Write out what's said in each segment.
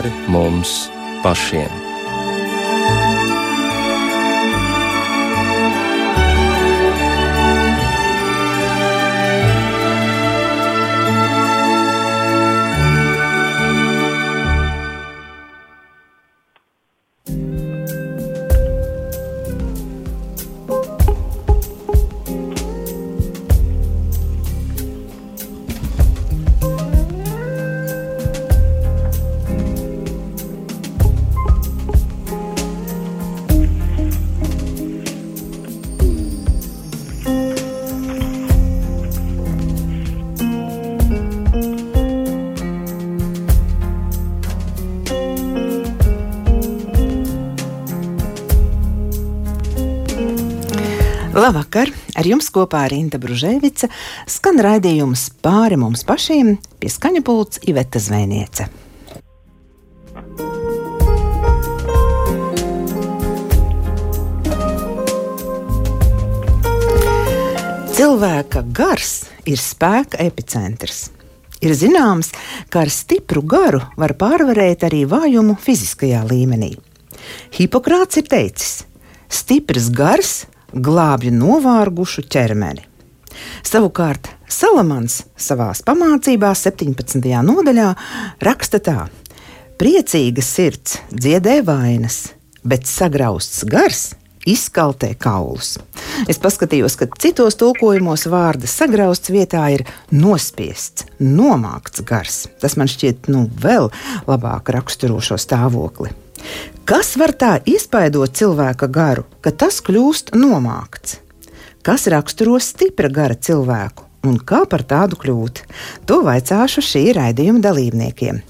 pāri mums pašiem. Ar jums kopā ir Inta Bružēvica. Skan raidījums pāri mums pašiem, pie skaņa pults Iveta Zvēniece. Cilvēka gars ir spēka epicentrs. Ir zināms, ka ar stipru garu var pārvarēt arī vājumu fiziskajā līmenī. Hipokrāts ir teicis, stiprs gars glābj novārgušu ķermeni. Savukārt Salamans savā pamācībās, 17. nodaļā, raksta tā: Priecīga sirds dziedē vainas, bet sagrausts gars izkaltē kaulus. Es paskatījos, ka citos tulkojumos vārda sagrausts vietā ir nospiests, nomākts gars. Tas man šķiet nu, vēl labāk raksturo šo stāvokli. Kas var tā izpaidot cilvēka garu, ka tas kļūst nomākts? Kas raksturo stipra gara cilvēku? Un kā par tādu kļūt? To vaicāšu šī raidījuma dalībniekiem.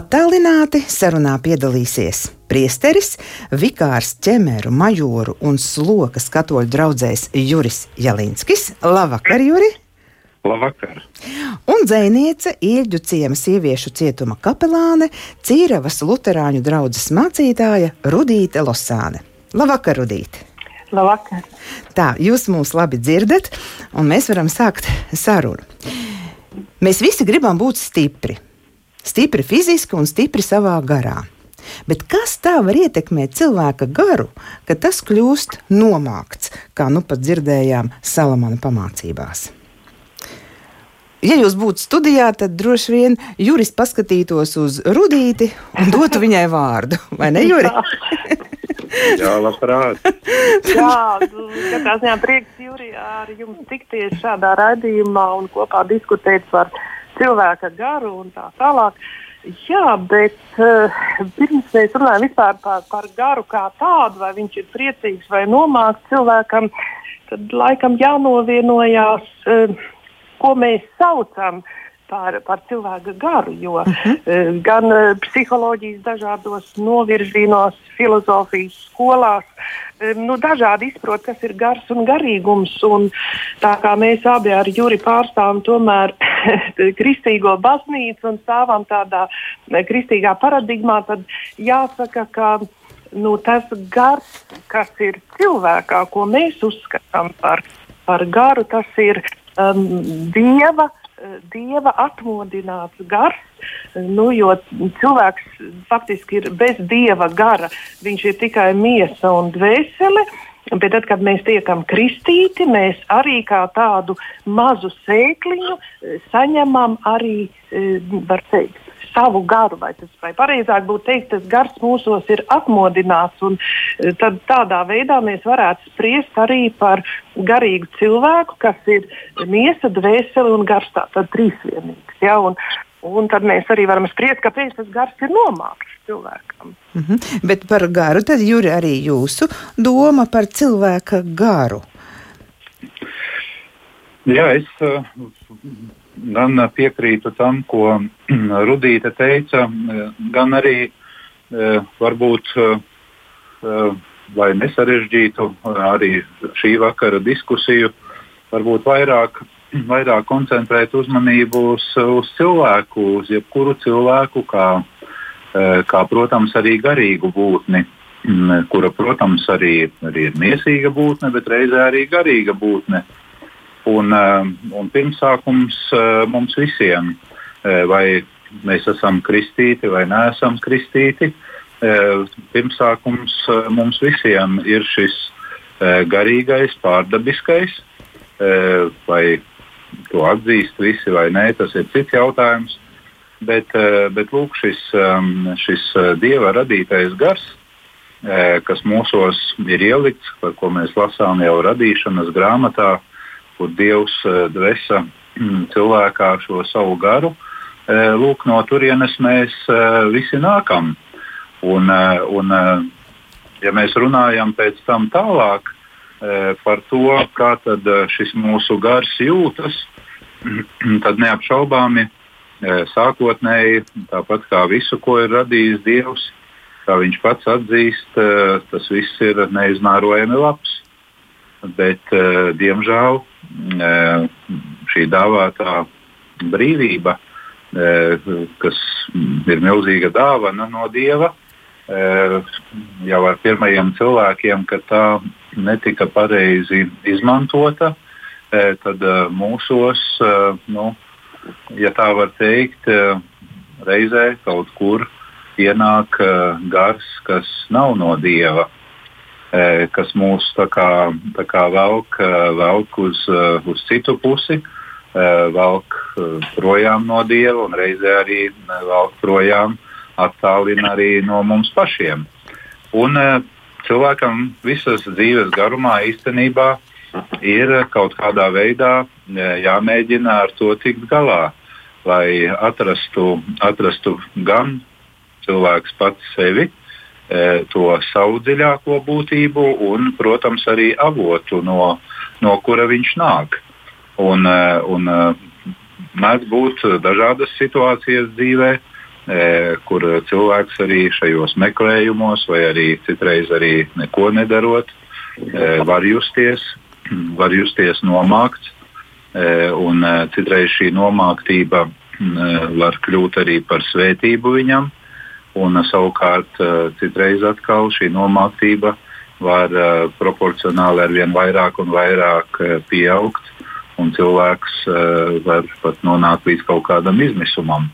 Attālināti sarunā piedalīsies priesteris, vikārs ķemeru, majoru un slokas katoļu draugs Juris Jalinskis. Labvakar, Juri! Labvakar! Un dzēniece, Ilģu ciema sieviešu cietuma kapelāne, Cīravas Lutāņu draugas mācītāja Rudīte Losāne. Labvakar, Rudīte! Labvakar! Tā, jūs mūs labi dzirdat, un mēs varam sākt sarunu. Mēs visi gribam būt stipri. Stipri fiziski un stipri savā garā. Bet kas tā var ietekmēt cilvēka garu, ka tas kļūst nomākts, kā nu pat dzirdējām Salamana pamācībās? Ja jūs būtu studijā, tad droši vien Juris paskatītos uz Rudīti un dotu viņai vārdu. Vai ne, Juri? Jā, labprāt. Jā, katrā ziņā prieks, Juri, ar jums tikties šādā raidījumā un kopā diskutēt par cilvēka garu un tā tālāk. Jā, bet uh, pirms mēs runājam vispār par, par garu kā tādu, vai viņš ir priecīgs vai nomākts cilvēkam, tad laikam jānovienojās. Uh, ko mēs saucam par, par cilvēka garu. Jo uh mhm. -huh. gan uh, psiholoģijas dažādos novirzienos, filozofijas skolās, um, nu, dažādi izprot, kas ir gars un garīgums. Un tā kā mēs abi ar Juri pārstāvam tomēr kristīgo baznīcu un stāvam tādā kristīgā paradigmā, tad jāsaka, ka nu, tas gars, kas ir cilvēkā, ko mēs uzskatām par, par garu, tas ir um, dieva, uh, dieva atmodināts gars. Nu, jo cilvēks faktiski ir bez dieva gara. Viņš ir tikai miesa un dvēsele. Bet tad, kad mēs tiekam kristīti, mēs arī kā tādu mazu sēkliņu uh, saņemam arī, uh, var teikt, savu garu, vai tas vai pareizāk būtu teikt, tas gars mūsos ir atmodināts. Eh, tad tādā veidā mēs varētu spriest arī par garīgu cilvēku, kas ir miesa, dvēsele un gars. Tātad trīsvienīgs. Ja? Un, un tad mēs arī varam spriest, kāpēc tas gars ir nomākts cilvēkam. Mm -hmm. Bet par garu tad jūri arī jūsu doma par cilvēka garu. Jā, es uh, gan piekrītu tam, ko Rudīte teica, gan arī e, varbūt, lai nesarežģītu arī šī vakara diskusiju, varbūt vairāk, vairāk koncentrēt uzmanību uz, uz cilvēku, uz jebkuru cilvēku, kā, kā protams, arī garīgu būtni kura, protams, arī, arī ir miesīga būtne, bet reizē arī garīga būtne. Un, eh, un pirmsākums eh, mums visiem, eh, vai mēs esam kristīti vai neesam kristīti. Pirmsākums mums visiem ir šis garīgais, pārdabiskais, vai to atzīst visi vai nē, tas ir cits jautājums. Bet, bet lūk, šis, šis dieva radītais gars, kas mūsos ir ielikts, par ko mēs lasām jau radīšanas grāmatā, kur Dievs dvesa cilvēkā šo savu garu, lūk, no turienes mēs visi nākam. Un, un, ja mēs runājam pēc tam tālāk par to, kā šis mūsu gars jūtas, tad neapšaubāmi sākotnēji, tāpat kā visu, ko ir radījis Dievs, kā viņš pats atzīst, tas viss ir neizmērojami labs. Bet, diemžēl, šī dāvātā brīvība, kas ir milzīga dāvana no Dieva, jau ar pirmajiem cilvēkiem, ka tā netika pareizi izmantota, tad mūsos, nu, ja tā var teikt, reizē kaut kur ienāk gars, kas nav no Dieva, kas mūs tā kā, tā kā velk, velk uz, uz citu pusi, velk projām no Dieva un reizē arī velk projām attālina arī no mums pašiem. Un e, cilvēkam visas dzīves garumā īstenībā ir kaut kādā veidā e, jāmēģina ar to tikt galā, lai atrastu, atrastu gan cilvēks pats sevi, e, to savu dziļāko būtību un, protams, arī avotu, no, no kura viņš nāk. Un, un mēdz būt dažādas situācijas dzīvēm E, kur cilvēks arī šajos meklējumos, vai arī citreiz arī neko nedarot, e, var justies, var justies nomākts. E, un citreiz šī nomāktība var kļūt arī par svētību viņam, un savukārt citreiz atkal šī nomāktība var proporcionāli ar vien vairāk un vairāk pieaugt un cilvēks var pat nonākt līdz kaut kādam izmisumam.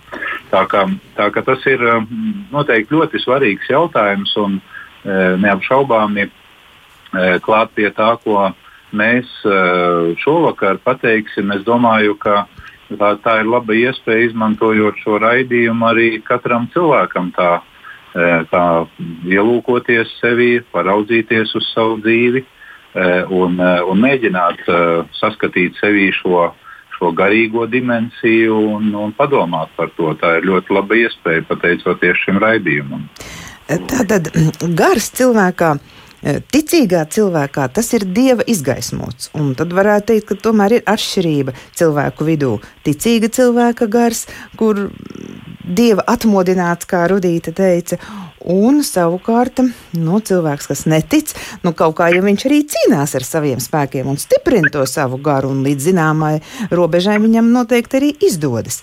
Tā kā, tā kā tas ir noteikti ļoti svarīgs jautājums un neapšaubāmi klāt pie tā, ko mēs šovakar pateiksim. Es domāju, ka tā, tā ir laba iespēja izmantojot šo raidījumu arī katram cilvēkam tā, uh, tā ielūkoties sevi, paraudzīties uz savu dzīvi. Eh, un, eh, un mēģināt saskatīt sevī šo, šo garīgo dimensiju un, un padomāt par to. Tā ir ļoti laba iespēja pateicoties šim raidījumam. Tātad gars cilvēkā. Ticīgā cilvēkā tas ir dieva izgaismots. Un tad varētu teikt, ka tomēr ir atšķirība cilvēku vidū. Ticīga cilvēka gars, kur dieva atmodināts, kā Rudīta teica, Un savukārt, nu, cilvēks, kas netic, nu, kaut kā ja viņš arī cīnās ar saviem spēkiem un stiprina to savu garu, un līdz zināmai robežai viņam noteikti arī izdodas.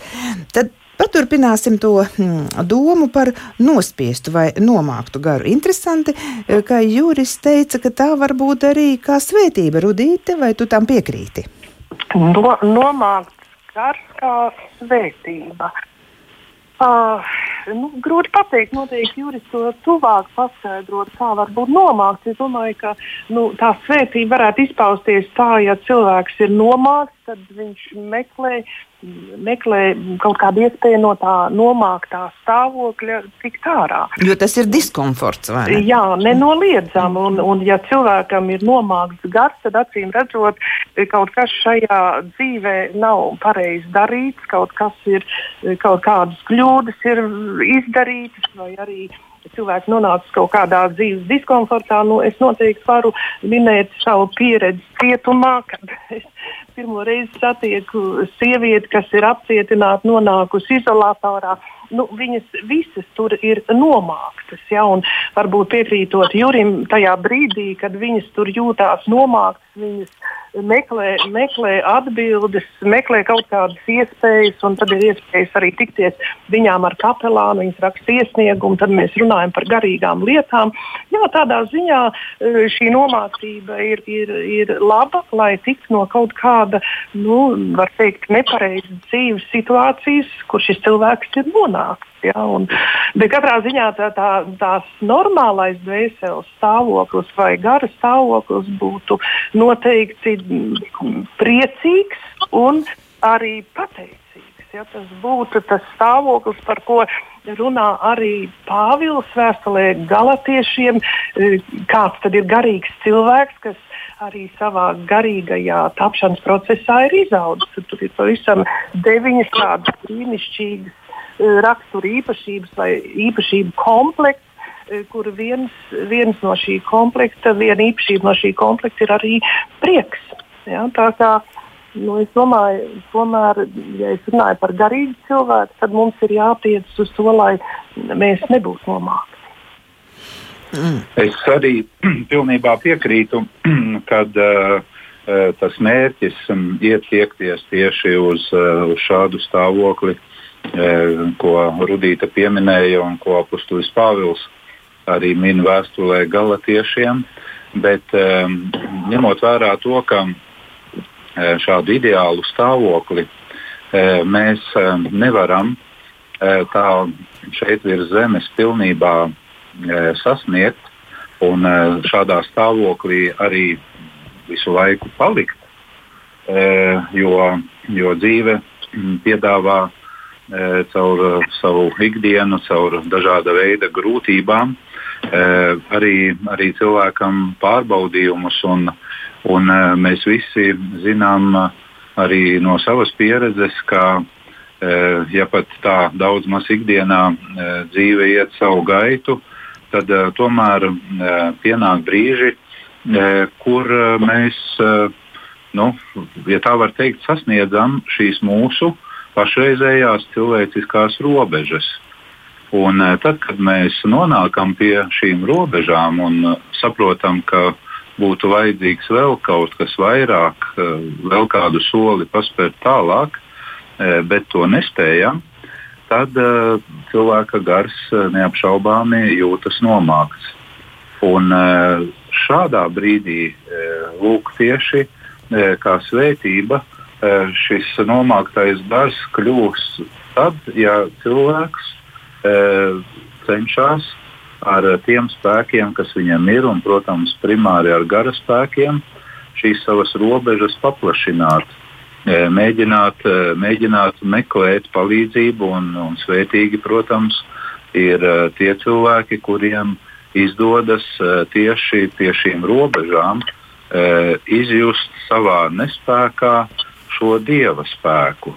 Tad Paturpināsim to mm, domu par nospiestu vai nomāktu garu. Interesanti, ka Juris teica, ka tā var būt arī kā svētība, Rudīte, vai tu tam piekrīti? No, nomākts gars kā svētība. Uh, nu, grūti pateikt, noteikti Juris to tuvāk paskaidrot, kā var būt nomākts. Es domāju, ka nu, tā svētība varētu izpausties tā, ja cilvēks ir nomākts, tad viņš meklē, meklē kaut kādu iespēju no tā nomāktā stāvokļa tikt ārā. Jo tas ir diskomforts, vai ne? Jā, nenoliedzami. Un, un ja cilvēkam ir nomākts gars, tad acīm redzot, kaut kas šajā dzīvē nav pareizi darīts, kaut kas ir, kaut kādas kļūdas ir izdarītas vai arī cilvēks nonācis kaut kādā dzīves diskomfortā, nu, es noteikti varu minēt savu pieredzi cietumā, kad es pirmo reizi satieku sievieti, kas ir apcietināta, nonākusi izolatorā. Nu, viņas visas tur ir nomāktas. Ja, varbūt piekrītot Jurim, tajā brīdī, kad viņas tur jūtās nomāktas, viņas meklē, meklē atbildes, meklē kaut kādas iespējas, un tad ir iespējas arī tikties viņām ar kapelānu, viņas raksta iesniegumu, tad mēs runājam par garīgām lietām. Jā, tādā ziņā eh, šī nomāktība ir, ir, ir laba, lai tiktu no kaut kāda, nu, var teikt, nepareizas dzīves situācijas, kur šis cilvēks ir nonācis. Ja, un, bet katrā ziņā tā, tā, tās normālais dvēseles stāvoklis vai gara stāvoklis būtu noteikti priecīgs un arī pateicīgs. Ja, tas būtu tas stāvoklis, par ko runā arī Pāvils vēstulē Galatiešiem, e, kāds tad ir garīgs cilvēks, kas arī savā garīgajā tapšanas procesā ir izaudzis. Tur ir pavisam deviņas tādas brīnišķīgas rakstura īpašības vai īpašību komplekts e, kur viens, viens no šī komplekta, viena īpašība no šī komplekta ir arī prieks. Ja, tā kā nu, es domāju, tomēr, ja es runāju par garīgu cilvēku, tad mums ir jātiec uz to, lai mēs nebūtu nomākti. Mm. Es arī pilnībā piekrītu, kad uh, tas mērķis um, iet tiekties tieši uz, uh, uz šādu stāvokli, uh, ko Rudīta pieminēja un ko apustulis Pāvils arī min vēstulē galatiešiem. Bet um, ņemot vērā to, ka E, šādu ideālu stāvokli e, mēs e, nevaram tā šeit virs zemes pilnībā sasniegt un šādā stāvoklī arī visu laiku palikt. Jo, jo dzīve piedāvā caur savu ikdienu, caur dažāda veida grūtībām, arī, arī cilvēkam pārbaudījumus un, Un, uh, mēs visi zinām uh, arī no savas pieredzes, ka uh, ja pat tā daudz maz ikdienā uh, dzīve iet savu gaitu, tad uh, tomēr uh, pienāk brīži, uh, kur uh, mēs, uh, nu, ja tā var teikt, sasniedzam šīs mūsu pašreizējās cilvēciskās robežas. Un, uh, tad, kad mēs nonākam pie šīm robežām un uh, saprotam, ka būtu vajadzīgs vēl kaut kas vairāk, eh, vēl kādu soli paspērt tālāk, eh, bet to nespējam, tad eh, cilvēka gars neapšaubāmi jūtas nomākts. Un šādā brīdī lūk tieši kā svētība šis nomāktais gars kļūs tad, ja cilvēks cenšas ar eh, tiem spēkiem, kas viņam ir, un, protams, primāri ar gara spēkiem, šīs savas robežas paplašināt, eh, mēģināt, eh, mēģināt meklēt palīdzību, un, un svētīgi, protams, ir tie cilvēki, kuriem izdodas tieši pie šīm robežām izjust savā nespējā šo dieva spēku.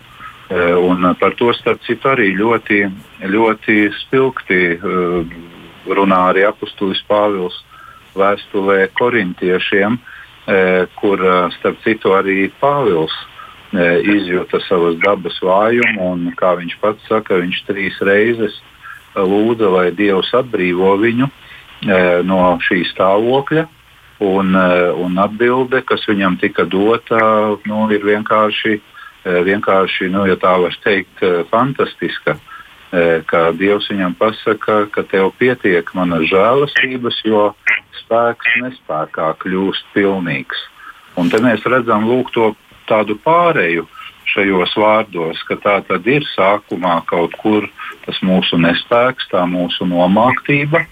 Un par to starp citu arī ļoti, ļoti spilgti runā arī apustulis Pāvils vēstulē korintiešiem, e, kur e, starp citu arī Pāvils e, izjūta savas dabas vājumu, un kā viņš pats saka, viņš trīs reizes lūdza, lai Dievs atbrīvo viņu no šī stāvokļa. Un, un atbilde, kas viņam tika dota, nu, ir vienkārši, vienkārši nu, ja tā var teikt, fantastiska. Uh, E, ka Dievs viņam pasaka, ka tev pietiek manas žēlastības, jo spēks nespējā kļūst pilnīgs. Un te mēs redzam lūk, to tādu pāreju šajos vārdos, ka tā tad ir sākumā kaut kur tas mūsu nespēks, tā mūsu nomāktība,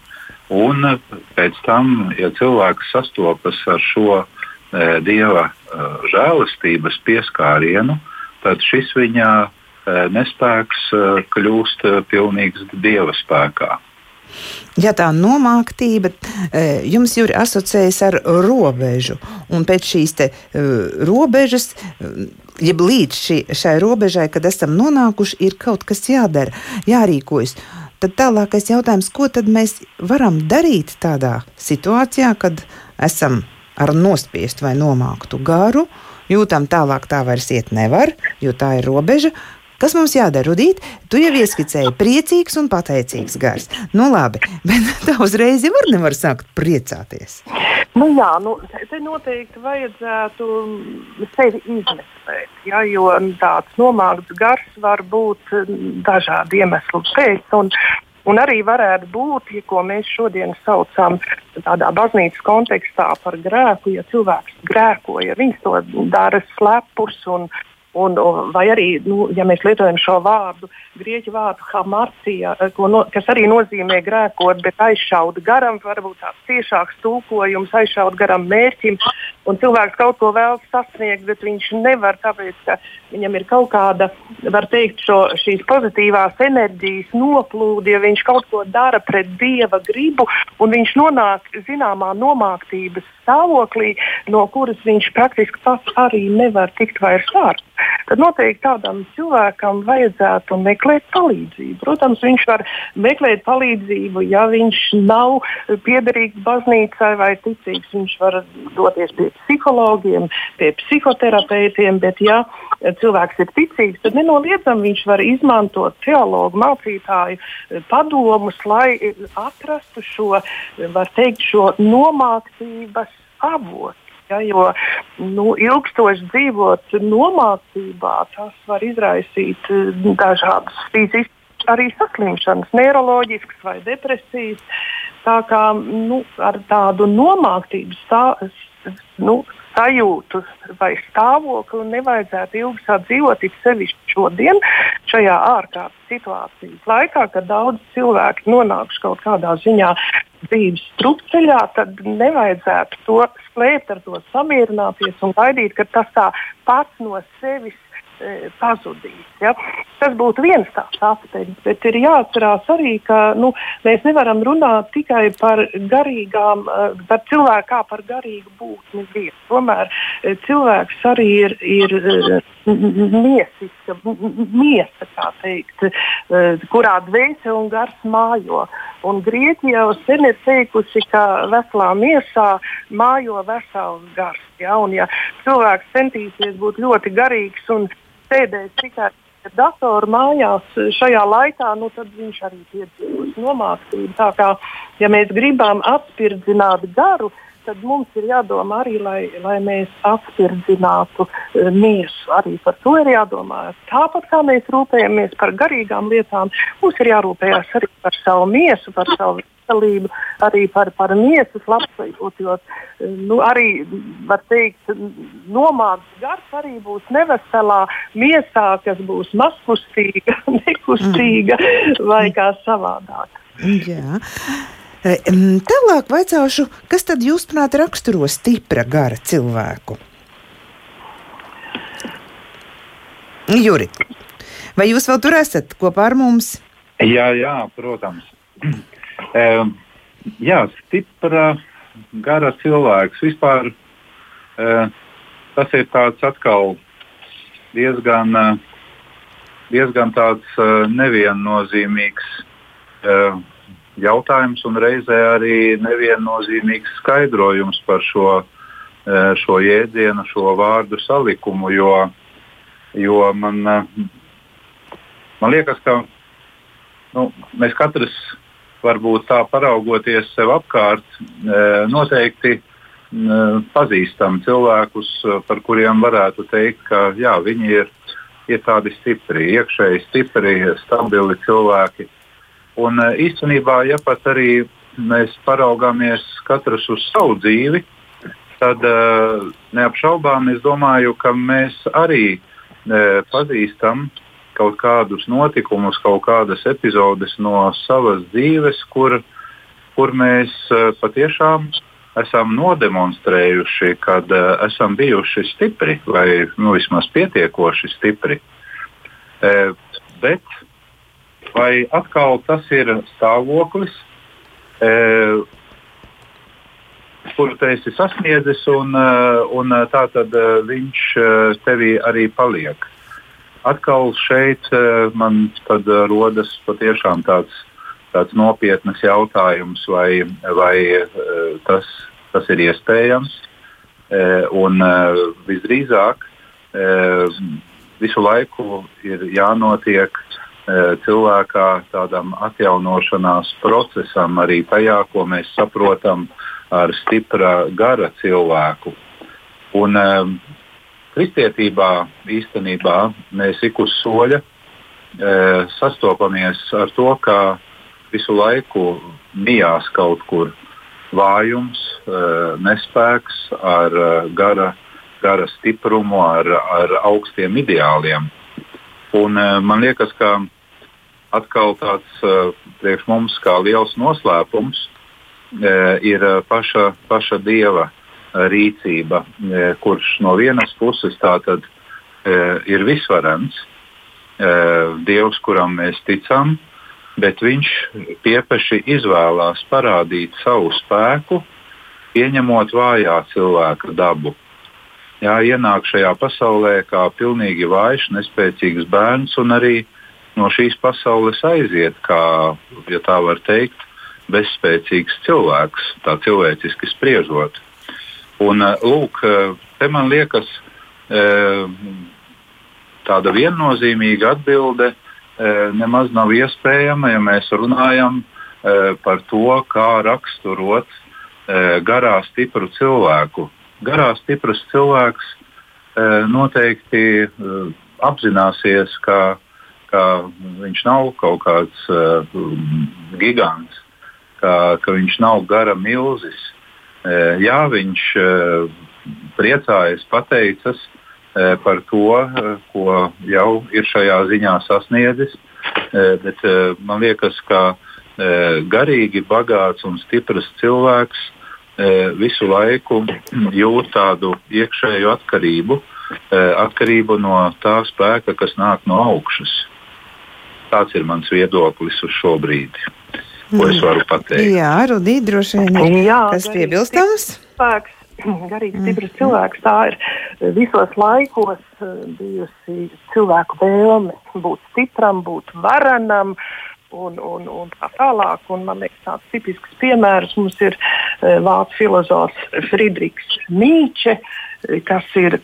un pēc tam, ja cilvēks sastopas ar šo e, dieva e, žēlastības pieskārienu, tad šis viņa Eh, nespēks eh, kļūst eh, pilnīgs dieva spēkā. Ja tā nomāktība jums ir asociējas ar robežu, un pēc šīs te, robežas, jeb līdz šī, šai robežai, kad esam nonākuši, ir kaut kas jādara, jārīkojas. Tad tālākais jautājums, ko tad mēs varam darīt tādā situācijā, kad esam ar nospiestu vai nomāktu garu, jūtam tālāk tā vairs iet nevar, jo tā ir robeža. Kas mums jādara, Rudīt? Tu jau ieskicēji priecīgs un pateicīgs gars. Nu labi, bet tā uzreiz jau var nevar sākt priecāties. Nu, jā, nu, te noteikti vajadzētu sevi izmeklēt, ja, jo tāds nomākts gars var būt dažādu iemeslu pēc. Un, Un arī varētu būt, ja ko mēs šodien saucam tādā baznīcas kontekstā par grēku, ja cilvēks grēko, ja viņš to dara slepus un, Un, vai arī, nu, ja mēs lietojam šo vārdu, grieķu vārdu hamarcija, eh, no, kas arī nozīmē grēkot, bet aizšaut garam, varbūt tāds tiešāks tulkojums, aizšaut garam mērķim. Un cilvēks kaut ko vēlas sasniegt, bet viņš nevar, tāpēc ka viņam ir kaut kāda, var teikt, šo, šīs pozitīvās enerģijas noplūde, ja viņš kaut ko dara pret dieva gribu, un viņš nonāk zināmā nomāktības stāvoklī, no kuras viņš praktiski pats arī nevar tikt vairs ārā tad noteikti tādam cilvēkam vajadzētu meklēt palīdzību. Protams, viņš var meklēt palīdzību, ja viņš nav piederīgs baznīcai vai ticīgs. Viņš var doties pie psihologiem, pie psihoterapeitiem, bet ja cilvēks ir ticīgs, tad nenoliedzami viņš var izmantot teologu mācītāju padomus, lai atrastu šo, var teikt, šo nomāktības avotu. Ja, jo nu, ilgstoši dzīvot nomācībā, tas var izraisīt dažādas fiziskas arī saslimšanas, neiroloģiskas vai depresijas. Tā kā nu, ar tādu nomāktības nu, sajūtu vai stāvokli nevajadzētu ilgi sadzīvot, it sevišķi šodien, šajā ārkārtas situācijas laikā, kad daudz cilvēku nonākuši kaut kādā ziņā dzīves strupceļā, tad nevajadzētu to slēpt, ar to samierināties un gaidīt, ka tas tā pats no sevis pazudīs. Ja? Tas būtu viens tāds aspekts, bet ir jāatcerās arī, ka nu, mēs nevaram runāt tikai par garīgām, e, par cilvēku kā par garīgu būtni vietu. Tomēr e, cilvēks arī ir, ir miesiska, miesa, kā teikt, kurā dvēsele un gars mājo. Un Grieķija jau sen ir teikusi, ka veselā miesā mājo vesels gars. Ja? Un, ja cilvēks centīsies būt ļoti garīgs un sēdēs tikai datoru mājās šajā laikā, nu, tad viņš arī piedzīvos nomāktību. Tā kā, ja mēs gribam atspirdzināt garu, tad mums ir jādomā arī, lai, lai mēs atspirdzinātu uh, miesu. Arī par to ir jādomā. Tāpat kā mēs rūpējamies par garīgām lietām, mums ir jārūpējas arī par savu miesu, par savu veselību, arī par, par miesas labsajūtu. Jo nu, arī, var teikt, nomākts gars arī būs neveselā miesā, kas būs mazkustīga, nekustīga mm. vai kā savādāk. Jā. E, tālāk vaicāšu, kas tad jūsuprāt raksturo stipra gara cilvēku? Jurit, vai jūs vēl tur esat kopā ar mums? Jā, jā protams. Um, jā, stipra, gara cilvēks. Vispār uh, tas ir tāds atkal diezgan, uh, diezgan tāds uh, neviennozīmīgs uh, jautājums un reizē arī neviennozīmīgs skaidrojums par šo, uh, šo jēdzienu, šo vārdu salikumu. Jo, jo man, uh, man liekas, ka nu, mēs katrs varbūt tā paraugoties sev apkārt, e, noteikti e, pazīstam cilvēkus, e, par kuriem varētu teikt, ka jā, viņi ir, ir tādi stipri, iekšēji stipri, stabili cilvēki. Un īstenībā, ja pat arī mēs paraugāmies katrs uz savu dzīvi, tad neapšaubām es domāju, ka mēs arī pazīstam kaut kādus notikumus, kaut kādas epizodes no savas dzīves, kur, kur mēs eh, patiešām esam nodemonstrējuši, ka uh, eh, esam bijuši stipri vai nu, vismaz pietiekoši stipri. E, bet vai atkal tas ir stāvoklis, kuru tu esi sasniedzis, un, un tā tad viņš tevī arī paliek? Atkal šeit eh, man eh, rodas patiešām tāds, tāds nopietns jautājums, vai, vai eh, tas, tas ir iespējams. Un visdrīzāk visu laiku ir jānotiek cilvēkā tādam atjaunošanās procesam, arī tajā, ko mēs saprotam ar stipra gara cilvēku. Un, kristietībā īstenībā mēs ik uz soļa e, sastopamies ar to, ka visu laiku mijās kaut kur vājums, e, nespēks ar e, gara, gara stiprumu, ar, ar augstiem ideāliem. Un, e, man liekas, ka atkal tāds e, priekš mums kā liels noslēpums e, ir paša, paša dieva rīcība, e, kurš no vienas puses tātad e, ir visvarants, e, Dievs, kuram mēs ticam, bet viņš piepeši izvēlās parādīt savu spēku, pieņemot vājā cilvēka dabu. Jā, ienāk šajā pasaulē kā pilnīgi vājš, nespēcīgs bērns un arī no šīs pasaules aiziet, kā, ja tā var teikt, bezspēcīgs cilvēks, tā cilvēciski spriežot. Un, eh, lūk, eh, te man liekas, eh, tāda viennozīmīga atbilde nemaz nav iespējama, ja mēs runājam par to, kā raksturot garā stipru cilvēku. Garā stiprs cilvēks noteikti apzināsies, ka, ka viņš nav kaut kāds gigants, ka, ka viņš nav gara milzis jā, viņš priecājas, pateicas par to, ko jau ir šajā ziņā sasniedzis. Bet man liekas, ka garīgi bagāts un stiprs cilvēks visu laiku jūt tādu iekšēju atkarību, atkarību no tā spēka, kas nāk no augšas. Tāds ir mans viedoklis uz šo brīdi ko es varu pateikt. Jā, Rudīt, droši vien ir Jā, kas piebilstams. Spēks, garīgi stiprs mm. cilvēks, tā ir visos laikos eh, bijusi cilvēku vēlme būt stipram, būt varenam. Un, un, un tā tālāk. Un, man liekas, tāds tipisks piemērs mums ir uh, vācu filozofs Friedrichs Nīče, uh, kas ir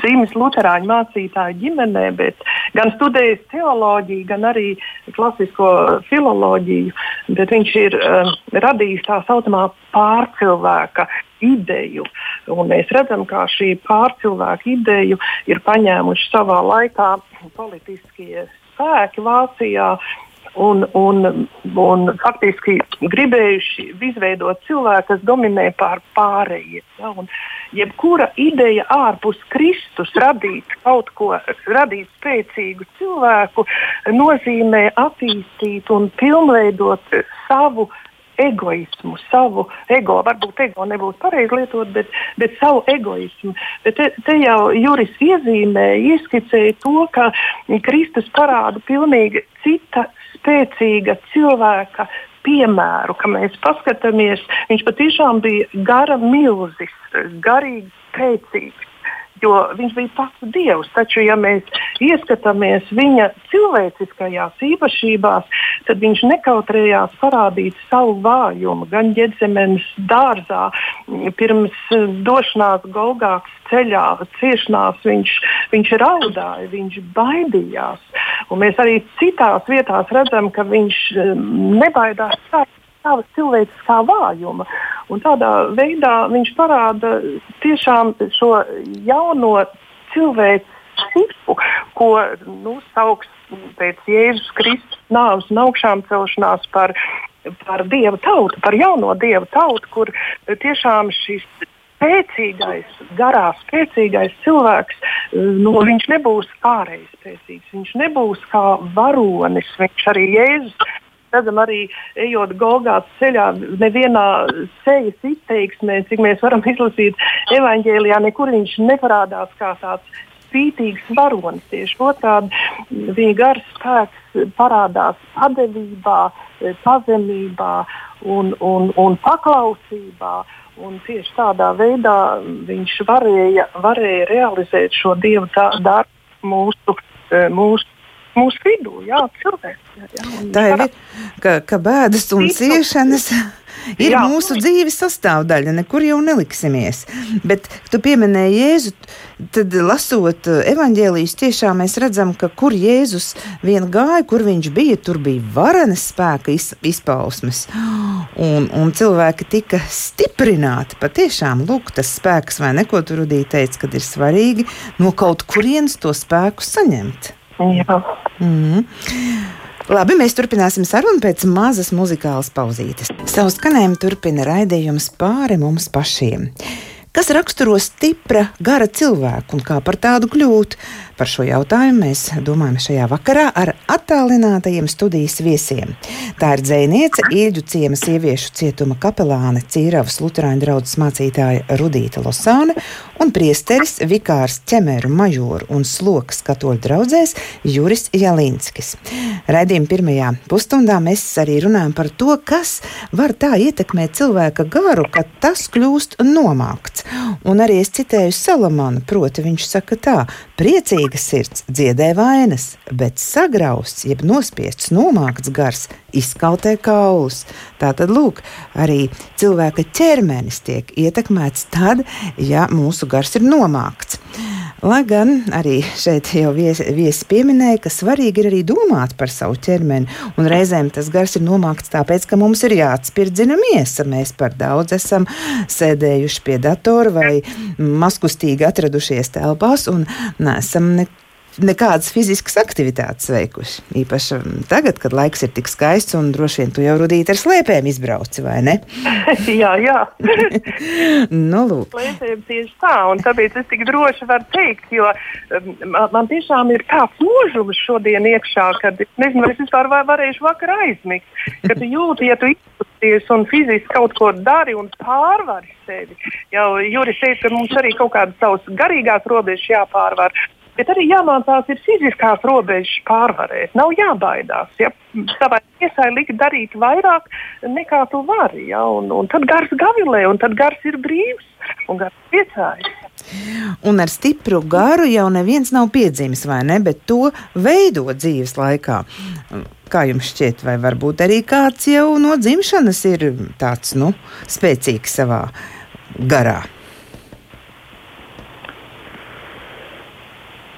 dzimis Lutāņu mācītāju ģimenē, bet gan studējis teoloģiju, gan arī klasisko filoloģiju. Viņš ir um, radījis tā saucamā pārcilvēka ideju. Un mēs redzam, kā šī pārcilvēka ideju ir paņēmuši savā laikā politiskie spēki Vācijā un, un, un faktiski gribējuši izveidot cilvēku, kas dominē pār pārējiem. Ja? Un jebkura ideja ārpus Kristus radīt kaut ko, radīt spēcīgu cilvēku, nozīmē attīstīt un pilnveidot savu egoismu, savu ego, varbūt ego nebūtu pareizi lietot, bet, bet savu egoismu. Bet te, te jau Juris iezīmēja, ieskicēja to, ka Kristus parāda pilnīgi cita spēcīga cilvēka piemēru, ka mēs paskatāmies, viņš patiešām bija gara milzis, garīgi spēcīgs jo viņš bija pats dievs. Taču, ja mēs ieskatāmies viņa cilvēciskajās īpašībās, tad viņš nekautrējās parādīt savu vājumu. Gan ģedzemenes dārzā, pirms došanās Golgāks ceļā, ciešanās viņš, viņš raudāja, viņš baidījās. Un mēs arī citās vietās redzam, ka viņš nebaidās savas cilvēciskā vājuma. Un tādā veidā viņš parāda tiešām šo jauno cilvēku tipu, ko nu, sauc pēc Jēzus Kristus nāves un augšām celšanās par, par dievu tautu, par jauno dievu tautu, kur tiešām šis spēcīgais, garā spēcīgais cilvēks, nu, viņš nebūs ārēji spēcīgs, viņš nebūs kā varonis, viņš arī Jēzus redzam arī ejot Golgātas ceļā, nevienā sejas izteiksmē, cik mēs varam izlasīt evaņģēlijā, nekur viņš neparādās kā tāds spītīgs varonis. Tieši otrādi viņa gars spēks parādās padevībā, pazemībā un, un, un paklausībā. Un tieši tādā veidā viņš varēja, varēja realizēt šo dievu darbu mūsu, mūsu mūsu vidū, jā, cilvēks. Jā, tā ir, ka, ka bēdas un ciešanas ir Jā. mūsu dzīves sastāvdaļa, nekur jau neliksimies. Bet tu pieminēji Jēzu, tad lasot eh, evaņģēlijas, tiešām mēs redzam, ka kur Jēzus vien gāja, kur viņš bija, tur bija varenas spēka izpausmes. Un, un cilvēki tika stiprināti. Patiešām, lūk, tas spēks, vai neko tur Rudī teica, kad ir svarīgi no kaut kurienes to spēku saņemt. Jā. Mm. Labi, mēs turpināsim sarunu pēc mazas muzikālas pauzītes. Savu skanējumu turpina raidījums pāri mums pašiem. Kas raksturo stipra, gara cilvēku un kā par tādu kļūt? Par šo jautājumu mēs domājam šajā vakarā ar attālinātajiem studijas viesiem. Tā ir dzēniece, Ilģu ciema sieviešu cietuma kapelāne Cīravas Lutāņu draugas mācītāja Rudīta Losāne un priesteris Vikārs ķemeru majoru un sloks katoļu draugzēs Juris Jalinskis. Raidījuma pirmajā pusstundā mēs arī runājam par to, kas var tā ietekmēt cilvēka garu, ka tas kļūst nomākts. Un arī es citēju Salamanu, proti viņš saka tā, priecīgi Mierīga sirds dziedē vainas, bet sagrausts, jeb nospiests, nomākts gars izkautē kaulus. Tātad, lūk, arī cilvēka ķermenis tiek ietekmēts tad, ja mūsu gars ir nomākts. Lai gan arī šeit jau viesi, viesi pieminēja, ka svarīgi ir arī domāt par savu ķermeni, un reizēm tas gars ir nomākts tāpēc, ka mums ir jāatspirdzina miesa. Mēs par daudz esam sēdējuši pie datora vai maskustīgi atradušies telpās un nesam nekā nekādas fiziskas aktivitātes veikuši. Īpaši mm, tagad, kad laiks ir tik skaists un droši vien tu jau rudīt ar slēpēm izbrauci, vai ne? jā, jā. nu, lūk. Slēpēm tieši tā, un tāpēc es tik droši varu teikt, jo mm, man, man tiešām ir tāds mūžums šodien iekšā, kad nezinu, vai es vispār var, varēšu vakar aizmigt, kad jūti, ja tu izpusties un fiziski kaut ko dari un pārvari sevi. Jau Juris teica, ka mums arī kaut kādas savas garīgās robežas jāpārvar. Bet arī jāmācās ir fiziskās robežas pārvarēt. Nav jābaidās. Ja? Savai tiesai likt darīt vairāk nekā tu vari. Ja? Un, un tad gars gavilē, un tad gars ir brīvs un gars priecājas. Un ar stipru garu jau neviens nav piedzimis, vai ne? Bet to veido dzīves laikā. Kā jums šķiet, vai varbūt arī kāds jau no dzimšanas ir tāds nu, spēcīgs savā garā?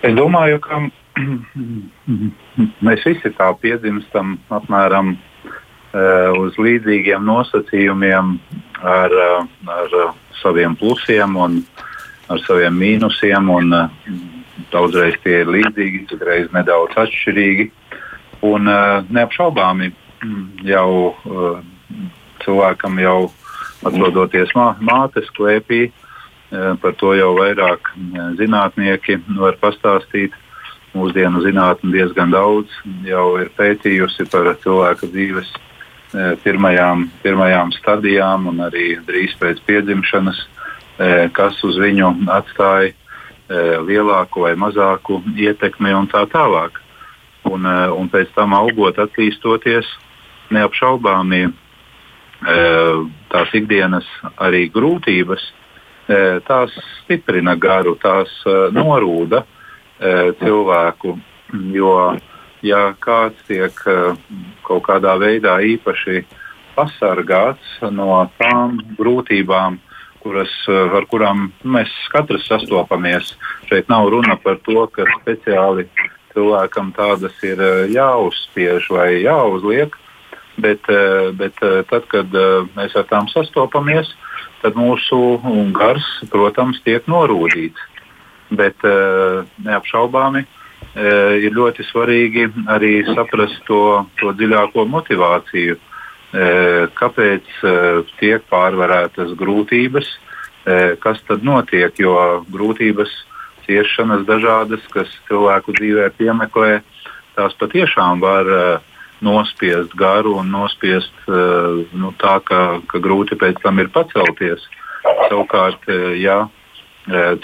Es domāju, ka mēs visi tā piedzimstam apmēram uh, uz līdzīgiem nosacījumiem, ar, uh, ar saviem plusiem un ar saviem mīnusiem. Un, daudzreiz tie ir līdzīgi, citreiz nedaudz atšķirīgi. Un neapšaubāmi jau cilvēkam jau atrodoties mā, mātes klēpī, par to jau vairāk zinātnieki var pastāstīt. Mūsdienu zinātnē diezgan daudz jau ir pētījusi par cilvēka dzīves pirmajām, pirmajām stadijām un arī drīz pēc piedzimšanas, kas uz viņu atstāja lielāku vai mazāku ietekmi un tā tālāk. Un, un pēc tam augot, attīstoties, neapšaubāmi tās ikdienas arī grūtības tās stiprina garu, tās norūda cilvēku. Jo, ja kāds tiek kaut kādā veidā īpaši pasargāts no tām grūtībām, kuras, ar kurām mēs katrs sastopamies, šeit nav runa par to, ka speciāli cilvēkam tādas ir jāuzspiež vai jāuzliek, bet, bet tad, kad mēs ar tām sastopamies, tad mūsu gars, protams, tiek norūdīts. Bet uh, neapšaubāmi uh, ir ļoti svarīgi arī saprast to, to dziļāko motivāciju, uh, kāpēc tiek pārvarētas grūtības, kas tad notiek, jo grūtības, ciešanas dažādas, kas cilvēku dzīvē piemeklē, tās patiešām var nospiest garu un nospiest uh, nu, tā, ka, ka grūti pēc tam ir pacelties. Savukārt, uh, ja uh,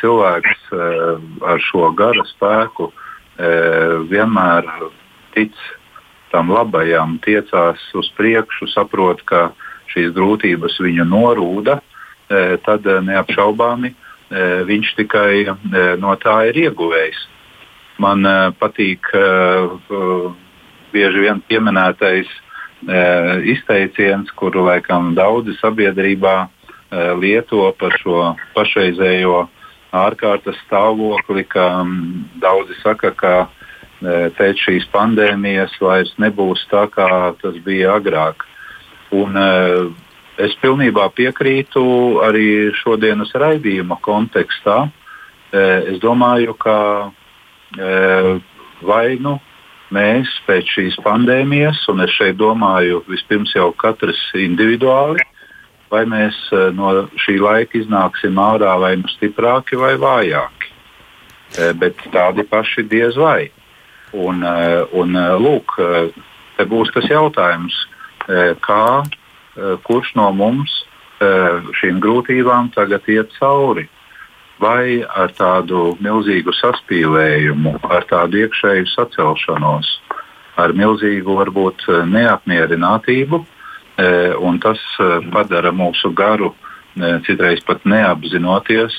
cilvēks ar šo gara spēku vienmēr tic tam labajam, tiecās uz priekšu, saprot, ka šīs grūtības viņu norūda, tad neapšaubāmi viņš tikai no tā ir ieguvējis. Man patīk bieži vien pieminētais izteiciens, kuru laikam daudzi sabiedrībā lieto par šo pašreizējo ārkārtas stāvokli, ka daudzi saka, ka pēc šīs pandēmijas vairs nebūs tā, kā tas bija agrāk. Un, es pilnībā piekrītu arī šodienas raidījuma kontekstā. Es domāju, ka vai nu mēs pēc šīs pandēmijas, un es šeit domāju vispirms jau katrs individuāli, vai mēs no šī laika iznāksim ārā vai nu stiprāki vai vājāki. Bet tādi paši diez vai. Un, un lūk, te būs tas jautājums, kā kurš no mums šīm grūtībām tagad iet cauri vai ar tādu milzīgu saspīlējumu, ar tādu iekšēju sacelšanos, ar milzīgu varbūt neapmierinātību, e, un tas e, padara mūsu garu e, citreiz pat neapzinoties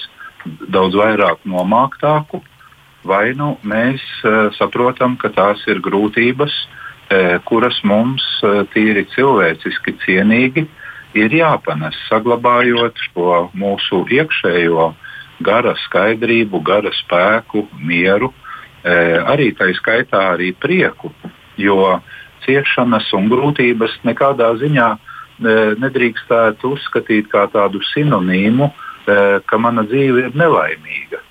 daudz vairāk nomāktāku, vai nu mēs saprotam, ka tās ir grūtības, kuras mums tīri cilvēciski cienīgi ir jāpanes, saglabājot šo mūsu iekšējo uh, gara skaidrību, gara spēku, mieru, e, arī tā skaitā arī prieku. Jo ciešanas un grūtības nekādā ziņā e, nedrīkstētu uzskatīt par tādu sinonīmu, e, ka mana dzīve ir nelaimīga.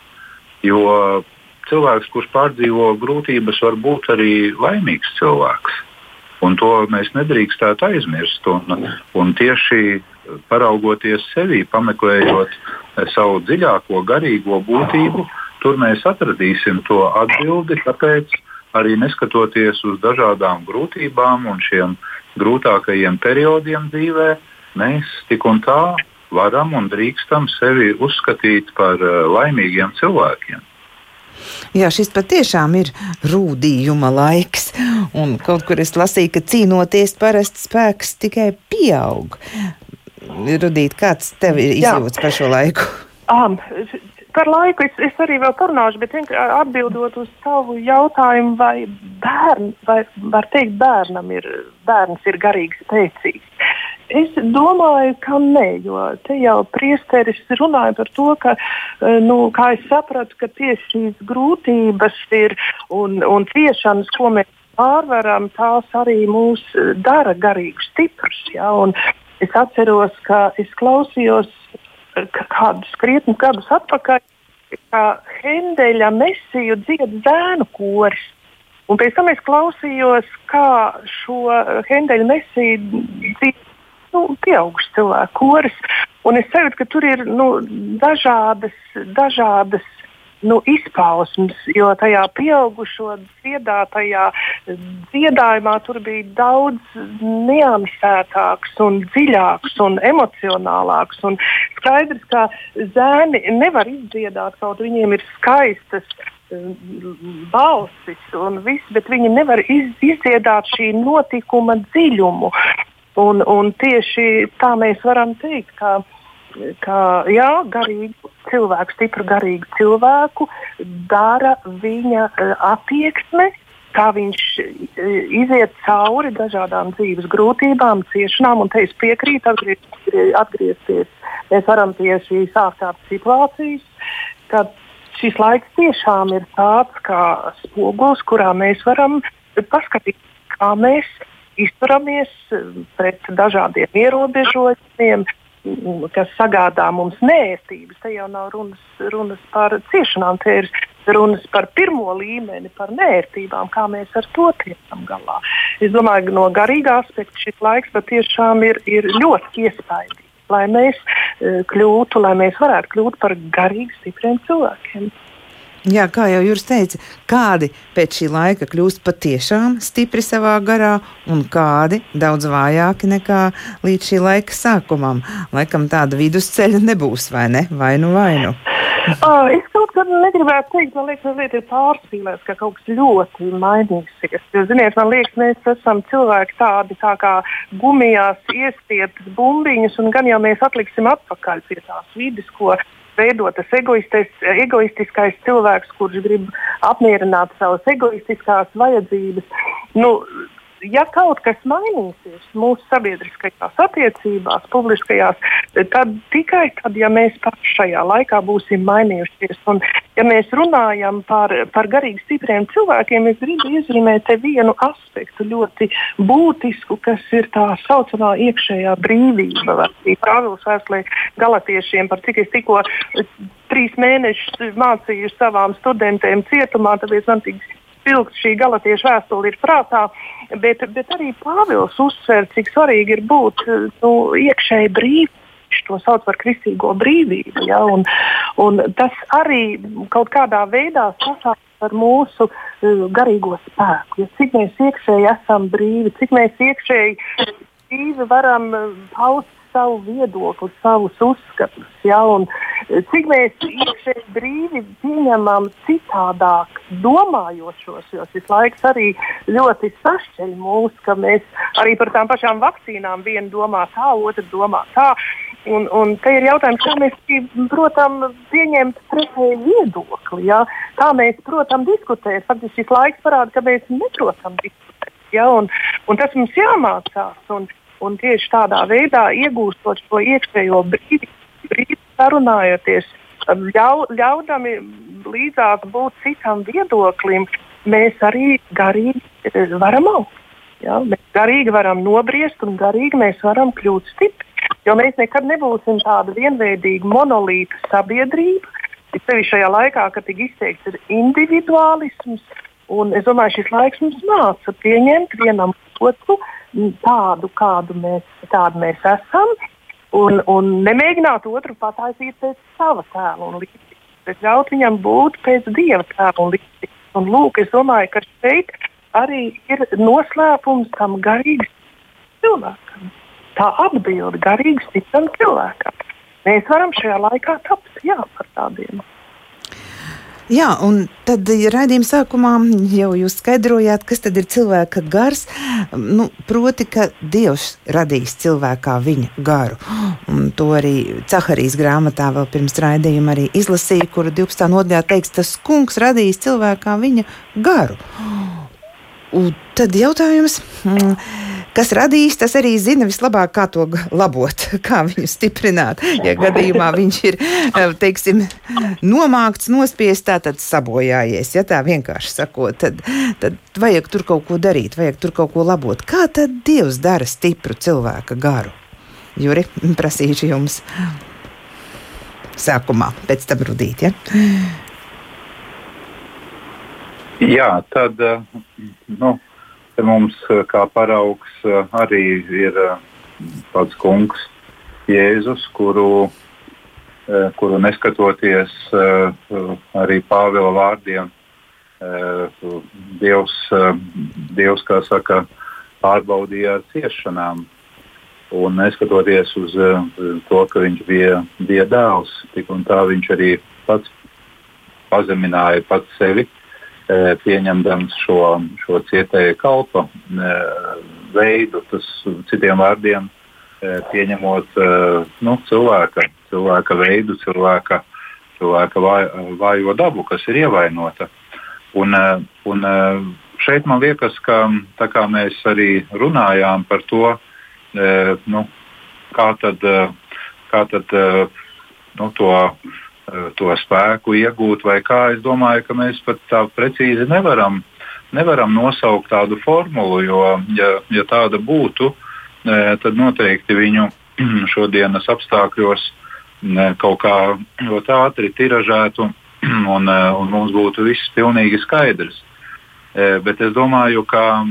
Jo cilvēks, kurš pārdzīvo grūtības, var būt arī laimīgs cilvēks. Un to mēs nedrīkstētu aizmirst. Un, un tieši paraugoties sevi, pameklējot savu dziļāko garīgo būtību, tur mēs atradīsim to atbildi. Tāpēc arī neskatoties uz dažādām grūtībām un šiem grūtākajiem periodiem dzīvē, mēs tik un tā varam un drīkstam sevi uzskatīt par eh, laimīgiem cilvēkiem. Jā, šis patiešām ir rūdījuma laiks. Un kaut kur es lasīju, ka cīnoties parasti spēks tikai pieaug. Rudīt, kāds tev ir izjūts par šo laiku? Um, par laiku es, es arī vēl parunāšu, bet atbildot uz savu jautājumu, vai, bērn, vai var teikt, bērnam ir, bērns ir garīgi spēcīgs. Es domāju, ka nē, jo te jau priesteris runāja par to, ka, nu, kā es sapratu, ka tieši šīs grūtības ir un, un ciešanas, ko mēs pārvaram, tās arī mūs dara garīgi stiprus. Ja? Un, Es atceros, ka es klausījos kādus krietnus gadus atpakaļ, kā Hendeļa mesiju dzied zēnu koris. Un pēc tam es klausījos, kā šo Hendeļa mesiju dzied nu, pieaugušas cilvēku koris. Un es sajūtu, ka tur ir nu, dažādas, dažādas nu, izpausmes, jo tajā pieaugušo dziedātajā dziedājumā tur bija daudz niansētāks un dziļāks un emocionālāks. Un skaidrs, ka zēni nevar izdziedāt, kaut viņiem ir skaistas balsis un viss, bet viņi nevar iz, izdziedāt šī notikuma dziļumu. Un, un tieši tā mēs varam teikt, ka ka jā, garīgu cilvēku, stipru garīgu cilvēku dara viņa uh, attieksme, kā viņš uh, iziet cauri dažādām dzīves grūtībām, ciešanām, un te es piekrītu atgriezties. atgriezties. Mēs varam pie šīs ārkārtas situācijas, kad šis laiks tiešām ir tāds kā spogulis, kurā mēs varam paskatīties, kā mēs izturamies pret dažādiem ierobežojumiem, kas sagādā mums nēstības. Te jau nav runas, runas par ciešanām, te ir runas par pirmo līmeni, par nērtībām, kā mēs ar to tiekam galā. Es domāju, ka no garīgā aspekta šis laiks patiešām ir, ir ļoti iespaidīgs. Lai mēs uh, kļūtu, lai mēs varētu kļūt par garīgi stipriem cilvēkiem. Jā, kā jau jūs teicāt, kādi pēc šī laika kļūst patiešām stipri savā garā, un kādi daudz vājāki nekā līdz šī laika sākumam. Laikam tāda vidusceļa nebūs, vai ne? Vai nu, vai nu. Uh, es kaut kā negribētu teikt, man liekas, tas ir pārspīlēts, ka kaut kas ļoti mainīsies. Jo, ziniet, man liekas, mēs esam cilvēki tādi tā kā gumijās iestieptas bumbiņas, un gan jau mēs atliksim atpakaļ pie tās vidas, ko veido tas egoistiskais cilvēks, kurš grib apmierināt savas egoistiskās vajadzības. Nu, ja kaut kas mainīsies mūsu sabiedriskajās attiecībās, publiskajās, tad tikai tad, ja mēs paši šajā laikā būsim mainījušies. Un, ja mēs runājam par, par garīgi stipriem cilvēkiem, es gribu iezīmēt vienu aspektu ļoti būtisku, kas ir tā saucamā iekšējā brīvība. Pāvils vēstulē galotiešiem, par cik es tikko trīs mēnešus mācīju savām studentēm cietumā, tāpēc man tik spilgti šī galatiešu vēstule ir prātā, bet, bet arī Pāvils uzsver, cik svarīgi ir būt nu, iekšēji. Viņš to sauc par kristīgo brīvību. Ja? Un, un tas arī kaut kādā veidā sasaucas ar mūsu uh, garīgo spēku. Ja cik mēs iekšēji esam brīvi, cik mēs iekšēji brīvi varam uh, paust savu viedokli, savus uzskatus. Ja, e, cik mēs iekšēji brīvi pieņemam citādāk domājošos, jo šis laiks arī ļoti sašķeļ mūs, ka mēs arī par tām pašām vakcīnām viena domā tā, otra domā tā. Un, un te ir jautājums, kā mēs, protams, pieņemt pretēju viedokli. Ja? Kā mēs, protams, diskutēt. Faktiski šis laiks parāda, ka mēs neprotam diskutēt. Ja? Un, un tas mums jāmācās. Un, Un tieši tādā veidā iegūstot šo iekšējo brīdi, brīdi sarunājoties, um, ļau, ļaudami līdzās būt citam viedoklim, mēs arī garīgi varam augt. Ja? Mēs garīgi varam nobriest un garīgi mēs varam kļūt stipri. Jo mēs nekad nebūsim tāda vienveidīga monolīta sabiedrība. Sevišķi šajā laikā, kad tik izteikts ir individuālisms, un es domāju, šis laiks mums māca pieņemt vienam otru tādu, kādu mēs, kādu mēs esam, un, un nemēģināt otru pataisīt pēc sava tēla un līdzības, bet ļaut viņam būt pēc dieva tēla un līdzības. Un lūk, es domāju, ka šeit arī ir noslēpums tam garīgam cilvēkam. Tā atbilde garīgi stipram cilvēkam. Mēs varam šajā laikā tapt jā, par tādiem. Jā, un tad raidījuma sākumā jau jūs skaidrojāt, kas tad ir cilvēka gars. Nu, proti, ka Dievs radīs cilvēkā viņa garu. Un to arī Caharijas grāmatā vēl pirms raidījuma arī izlasīja, kur 12. nodaļā teiks, tas kungs radīs cilvēkā viņa garu. Un tad jautājums. Mm, kas radīs, tas arī zina vislabāk, kā to labot, kā viņu stiprināt. Ja gadījumā viņš ir eh, teiksim, nomākts, nospiests, tad sabojājies. Ja tā vienkārši sakot, tad, tad vajag tur kaut ko darīt, vajag tur kaut ko labot. Kā tad Dievs dara stipru cilvēka garu? Juri, prasīšu jums sākumā, pēc tam rudīt. Ja? Jā, tad nu, Te mums eh, kā paraugs eh, arī ir eh, pats kungs Jēzus, kuru, kuru neskatoties arī Pāvila vārdiem, Dievs, Dievs kā saka, pārbaudīja ar ciešanām. Un neskatoties uz to, ka viņš bija, bija dēls, tik un tā viņš arī pats pazemināja pats sevi E, pieņemdams šo, šo cietēju kalpa e, veidu, tas citiem vārdiem e, pieņemot nu, cilvēka, cilvēka veidu, cilvēka, cilvēka vājo dabu, kas ir ievainota. Un, un šeit man liekas, ka kā mēs arī runājām par to, nu, kā tad, kā tad nu, to to spēku iegūt, vai kā. Es domāju, ka mēs pat tā precīzi nevaram, nevaram nosaukt tādu formulu, jo, ja, ja tāda būtu, eh, tad noteikti viņu šodienas apstākļos kaut kā ļoti ātri tiražētu un, eh, un mums būtu viss pilnīgi skaidrs. Bet es domāju, ka,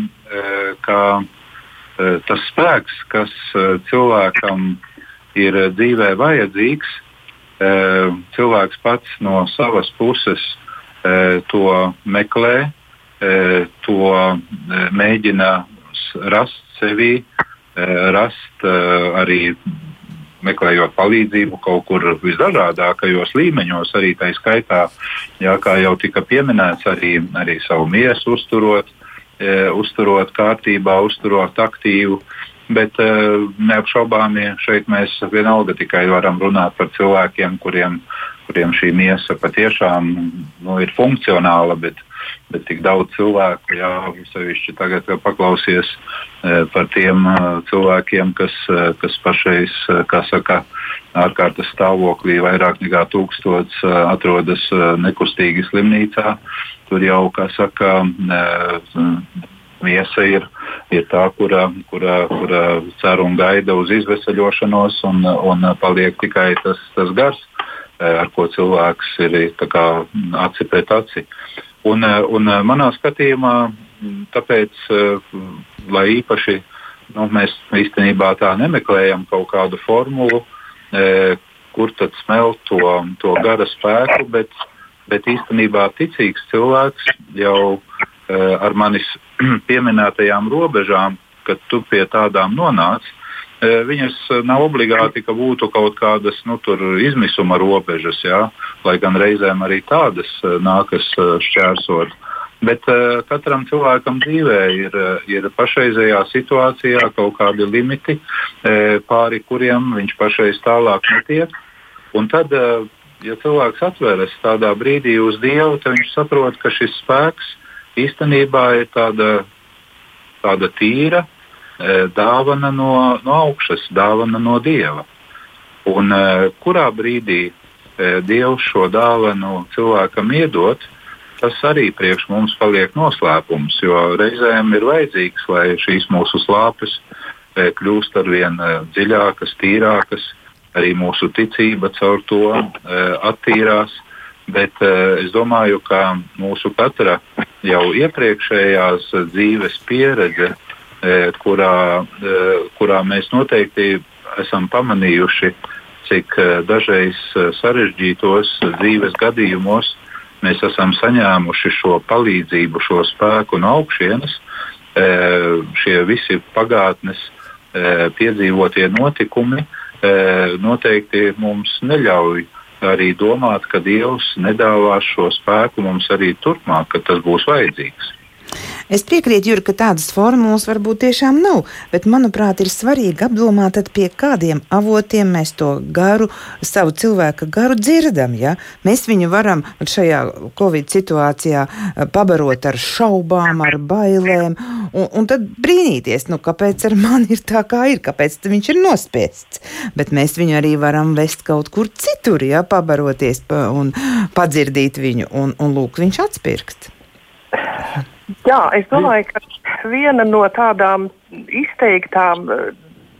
ka tas spēks, kas cilvēkam ir dzīvē vajadzīgs, cilvēks pats no savas puses to meklē, to mēģina rast sevī, rast arī meklējot palīdzību kaut kur visdažādākajos līmeņos, arī tā skaitā, jā, kā jau tika pieminēts, arī, arī savu miesu uzturot, e, uzturot kārtībā, uzturot aktīvu. Bet uh, neapšaubāmi šeit mēs vienalga tikai varam runāt par cilvēkiem, kuriem, kuriem šī miesa patiešām nu, ir funkcionāla, bet, bet tik daudz cilvēku, jā, sevišķi tagad, paklausies par tiem cilvēkiem, kas, kas pašreiz, kā saka, ārkārtas stāvoklī vairāk nekā tūkstots atrodas nekustīgi slimnīcā. Tur jau, kā saka, miesa ir, ir tā, kura, kura, kura cer un gaida uz izvesaļošanos, un, un paliek tikai tas, tas gars, eh, ar ko cilvēks ir kā, aci pret aci. Un, eh, un eh, manā skatījumā, tāpēc, lai īpaši nu, mēs īstenībā tā nemeklējam kaut kādu formulu, kur tad smelt to, to gara spēku, bet, bet īstenībā ticīgs cilvēks jau ar manis pieminētajām robežām, kad tu pie tādām nonāc, eh, viņas nav obligāti, ka būtu kaut kādas nu, izmisuma robežas, jā, lai gan reizēm arī tādas eh, nākas šķērsot. Bet uh, katram cilvēkam dzīvē ir, ir pašreizējā situācijā kaut kādi limiti, pāri kuriem viņš pašreiz tālāk netiek. Un tad, ja cilvēks atveras tādā brīdī uz Dievu, tad viņš saprot, ka šis spēks īstenībā ir tāda, tāda tīra e, dāvana no, no augšas, dāvana no dieva. Un e, kurā brīdī e, dievs šo dāvanu cilvēkam iedod, tas arī priekš mums paliek noslēpums, jo reizēm ir vajadzīgs, lai šīs mūsu slāpes kļūst ar vien dziļākas, tīrākas, arī mūsu ticība caur to attīrās. Bet es domāju, ka mūsu katra jau iepriekšējās dzīves pieredze, e, kurā, e, kurā mēs noteikti esam pamanījuši, cik e, dažreiz sarežģītos dzīves gadījumos mēs esam saņēmuši šo palīdzību, šo spēku no augšienes. Šie visi pagātnes piedzīvotie notikumi noteikti mums neļauj arī domāt, ka Dievs nedāvās šo spēku mums arī turpmāk, kad tas būs vajadzīgs. Es piekrītu, Juri, ka tādas formulas varbūt tiešām nav, bet, manuprāt, ir svarīgi apdomāt, pie kādiem avotiem mēs to garu, savu cilvēka garu dzirdam. Ja? Mēs viņu varam šajā Covid situācijā eh, pabarot ar šaubām, ar bailēm, un, un tad brīnīties, nu, kāpēc ar mani ir tā, kā ir, kāpēc viņš ir nospiests. Bet mēs viņu arī varam vest kaut kur citur, ja pabaroties pa, un padzirdīt viņu, un, un lūk, viņš atspirkt. Jā, es domāju, ka viena no tādām izteiktām eh,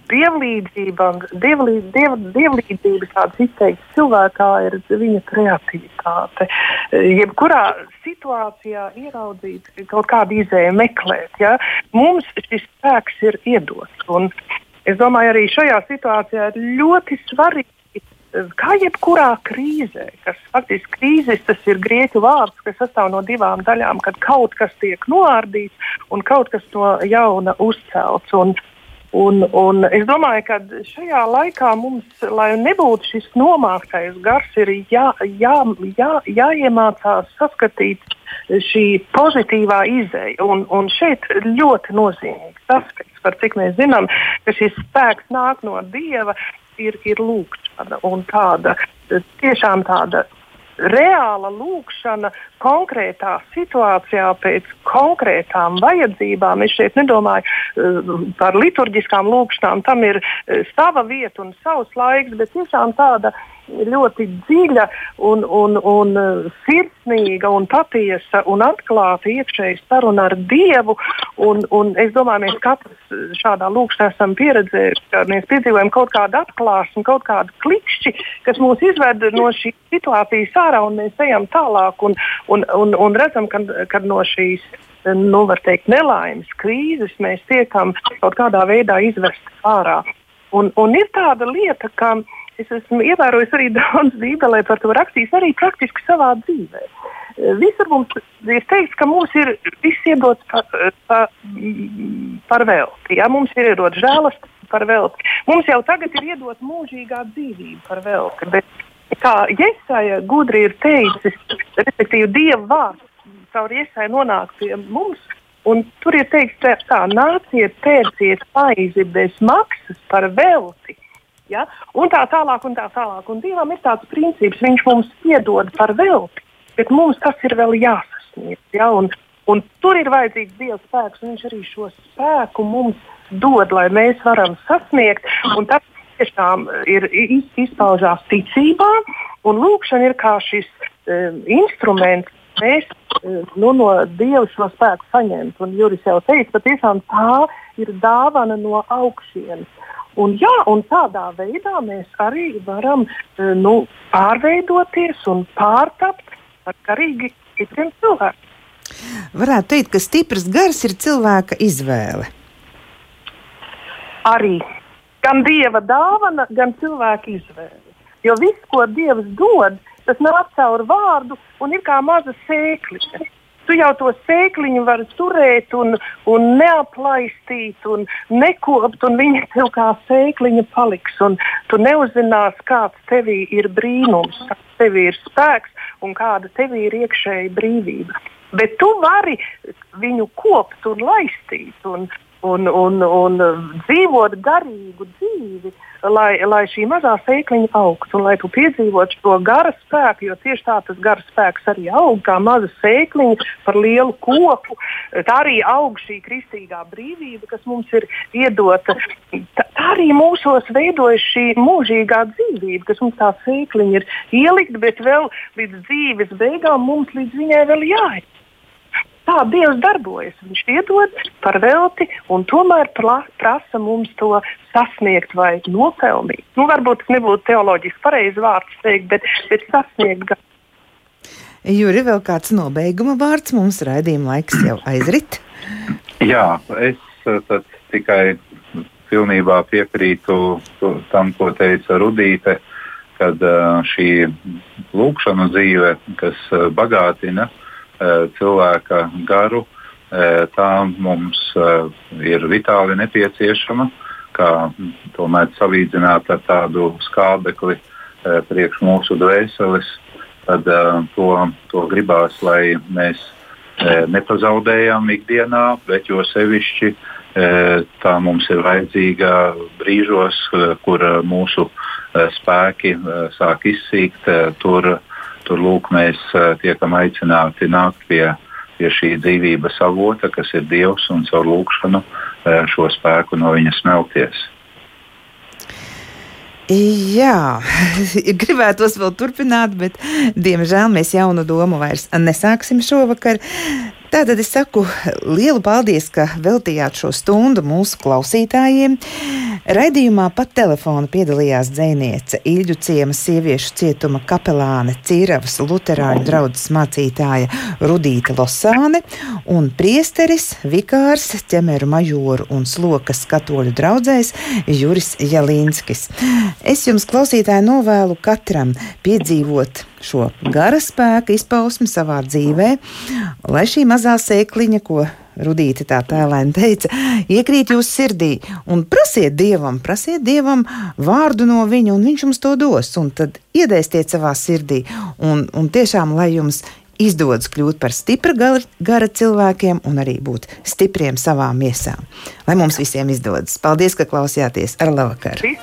dievlīdzībām, dievlīd, diev, dievlīdzības tādas izteiktas cilvēkā ir viņa kreativitāte. Eh, jebkurā situācijā ieraudzīt kaut kādu izēju, meklēt. Ja? Mums šis spēks ir iedots. Un es domāju, arī šajā situācijā ir ļoti svarīgi kā jebkurā krīzē, kas faktiski krīzes tas ir grieķu vārds, kas sastāv no divām daļām, kad kaut kas tiek noārdīts un kaut kas no jauna uzcelts. Un, Un, un es domāju, ka šajā laikā mums, lai nebūtu šis nomāktais gars, ir jā, jā, jā, jāiemācās saskatīt šī pozitīvā izēja. Un, un šeit ļoti nozīmīgs aspekts, par cik mēs zinām, ka šis spēks nāk no dieva, ir, ir lūkšana un tāda tiešām tāda reāla lūkšana konkrētā situācijā pēc konkrētām vajadzībām. Es šeit nedomāju uh, par liturģiskām lūkšanām, tam ir uh, sava vieta un savs laiks, bet tiešām tāda ļoti dziļa un, un, un uh, sirsnīga un patiesa un atklāta iekšēja saruna ar Dievu. Un, un es domāju, mēs katrs šādā lūkšanā esam pieredzējuši, ka mēs piedzīvojam kaut kādu atklāsmu, kaut kādu klikšķi, kas mūs izved no šīs situācijas ārā un mēs ejam tālāk un, un, un, un redzam, ka, ka no šīs nu, teikt, nelaimes, krīzes mēs tiekam kaut kādā veidā izvest ārā. Un, un ir tāda lieta, ka uh, Es esmu ievērojis arī daudz bībelē par to rakstījis, arī praktiski savā dzīvē. Visur mums ir teikts, ka mums ir viss iedots par, par, par velti. Ja? Mums ir iedots žēlastība par velti. Mums jau tagad ir iedota mūžīgā dzīvība par velti. Bet, kā Jēzus gudri ir teicis, respektīvi Dieva vārds caur Jēzu nonāk pie mums. Un tur ir teikts, tā, nāciet, pērciet maizi bez maksas par velti Ja? Un tā tālāk, un tā tālāk. Un Dievam ir tāds princips, viņš mums iedod par velti, bet mums tas ir vēl jāsasniedz. Ja? Un, un tur ir vajadzīgs Dieva spēks, un Viņš arī šo spēku mums dod, lai mēs varam sasniegt. Un tas tiešām ir izpaužās ticībā, un lūkšana ir kā šis um, instruments. Mēs um, nu, no Dieva šo spēku saņemt. Un Juris jau teica, ka tiešām tā ir dāvana no augšienes. Un, jā, un tādā veidā mēs arī varam uh, nu, pārveidoties un pārtapt par garīgi stipriem cilvēkiem. Varētu teikt, ka stiprs gars ir cilvēka izvēle. Arī gan dieva dāvana, gan cilvēka izvēle. Jo viss, ko dievs dod, tas nāk caur vārdu un ir kā maza sēkliņa. Tu jau to sēkliņu vari turēt un, un neaplaistīt un nekopt, un viņa tev kā sēkliņa paliks. Tu neuzzināsi, kāds tevī ir brīnums, kāds tevī ir spēks un kāda tevī ir iekšēja brīvība. Bet tu vari viņu kopt un laistīt. Un, un, un, un dzīvot garīgu dzīvi, lai, lai šī mazā sēkliņa augtu un lai tu piedzīvotu šo gara spēku, jo tieši tā tas gara spēks arī aug kā maza sēkliņa par lielu koku. Tā arī aug šī kristīgā brīvība, kas mums ir iedota. Tā, tā arī mūsos veidojas šī mūžīgā dzīvība, kas mums tā sēkliņa ir ielikta, bet vēl līdz dzīves beigām mums līdz viņai vēl jāiet. Tā Dievs darbojas. Viņš iedod par velti un tomēr prasa mums to sasniegt vai nopelnīt. Nu, varbūt tas nebūtu teoloģiski pareizi vārds teikt, bet, bet sasniegt. Juri, vēl kāds nobeiguma vārds mums raidījuma laiks jau aizrit. Jā, es tad tikai pilnībā piekrītu tam, ko teica Rudīte, kad šī lūkšana dzīve, kas bagātina uh, Eh, cilvēka garu, eh, tā mums eh, ir vitāli nepieciešama, kā tomēr salīdzināt ar tādu skābekli priekš mūsu dvēseles, tad to, to gribās, lai mēs nepazaudējam ikdienā, bet jo sevišķi tā mums ir vajadzīga brīžos, kur mūsu spēki sāk izsīkt. Tur Tur lūk, mēs tiekam aicināti nākt pie, pie šī dzīvības avota, kas ir Dievs, un caur lūkšanu šo spēku no viņa smelties. Jā, gribētos vēl turpināt, bet diemžēl mēs jaunu domu vairs nesāksim šovakar. Tātad es saku lielu paldies, ka veltījāt šo stundu mūsu klausītājiem. Raidījumā pat telefona piedalījās dzēniece Ilģu ciemas sieviešu cietuma kapelāne Cīravas Luterāņu draudzes mācītāja Rudīta Losāne un priesteris, vikārs, ķemeru majoru un slokas katoļu draudzējs Juris Jalīnskis. Es jums klausītāji novēlu katram piedzīvot šo gara spēka izpausmi savā dzīvē, lai šī mazā sēkliņa, ko Rudīte tā tēlēni teica, iekrīt jūsu sirdī un prasiet dievam, prasiet dievam vārdu no viņa, un viņš jums to dos. Un tad iedēstiet savā sirdī, un, un tiešām, lai jums izdodas kļūt par stipra gara, gara cilvēkiem un arī būt stipriem savā miesā. Lai mums visiem izdodas. Paldies, ka klausījāties ar labvakaru!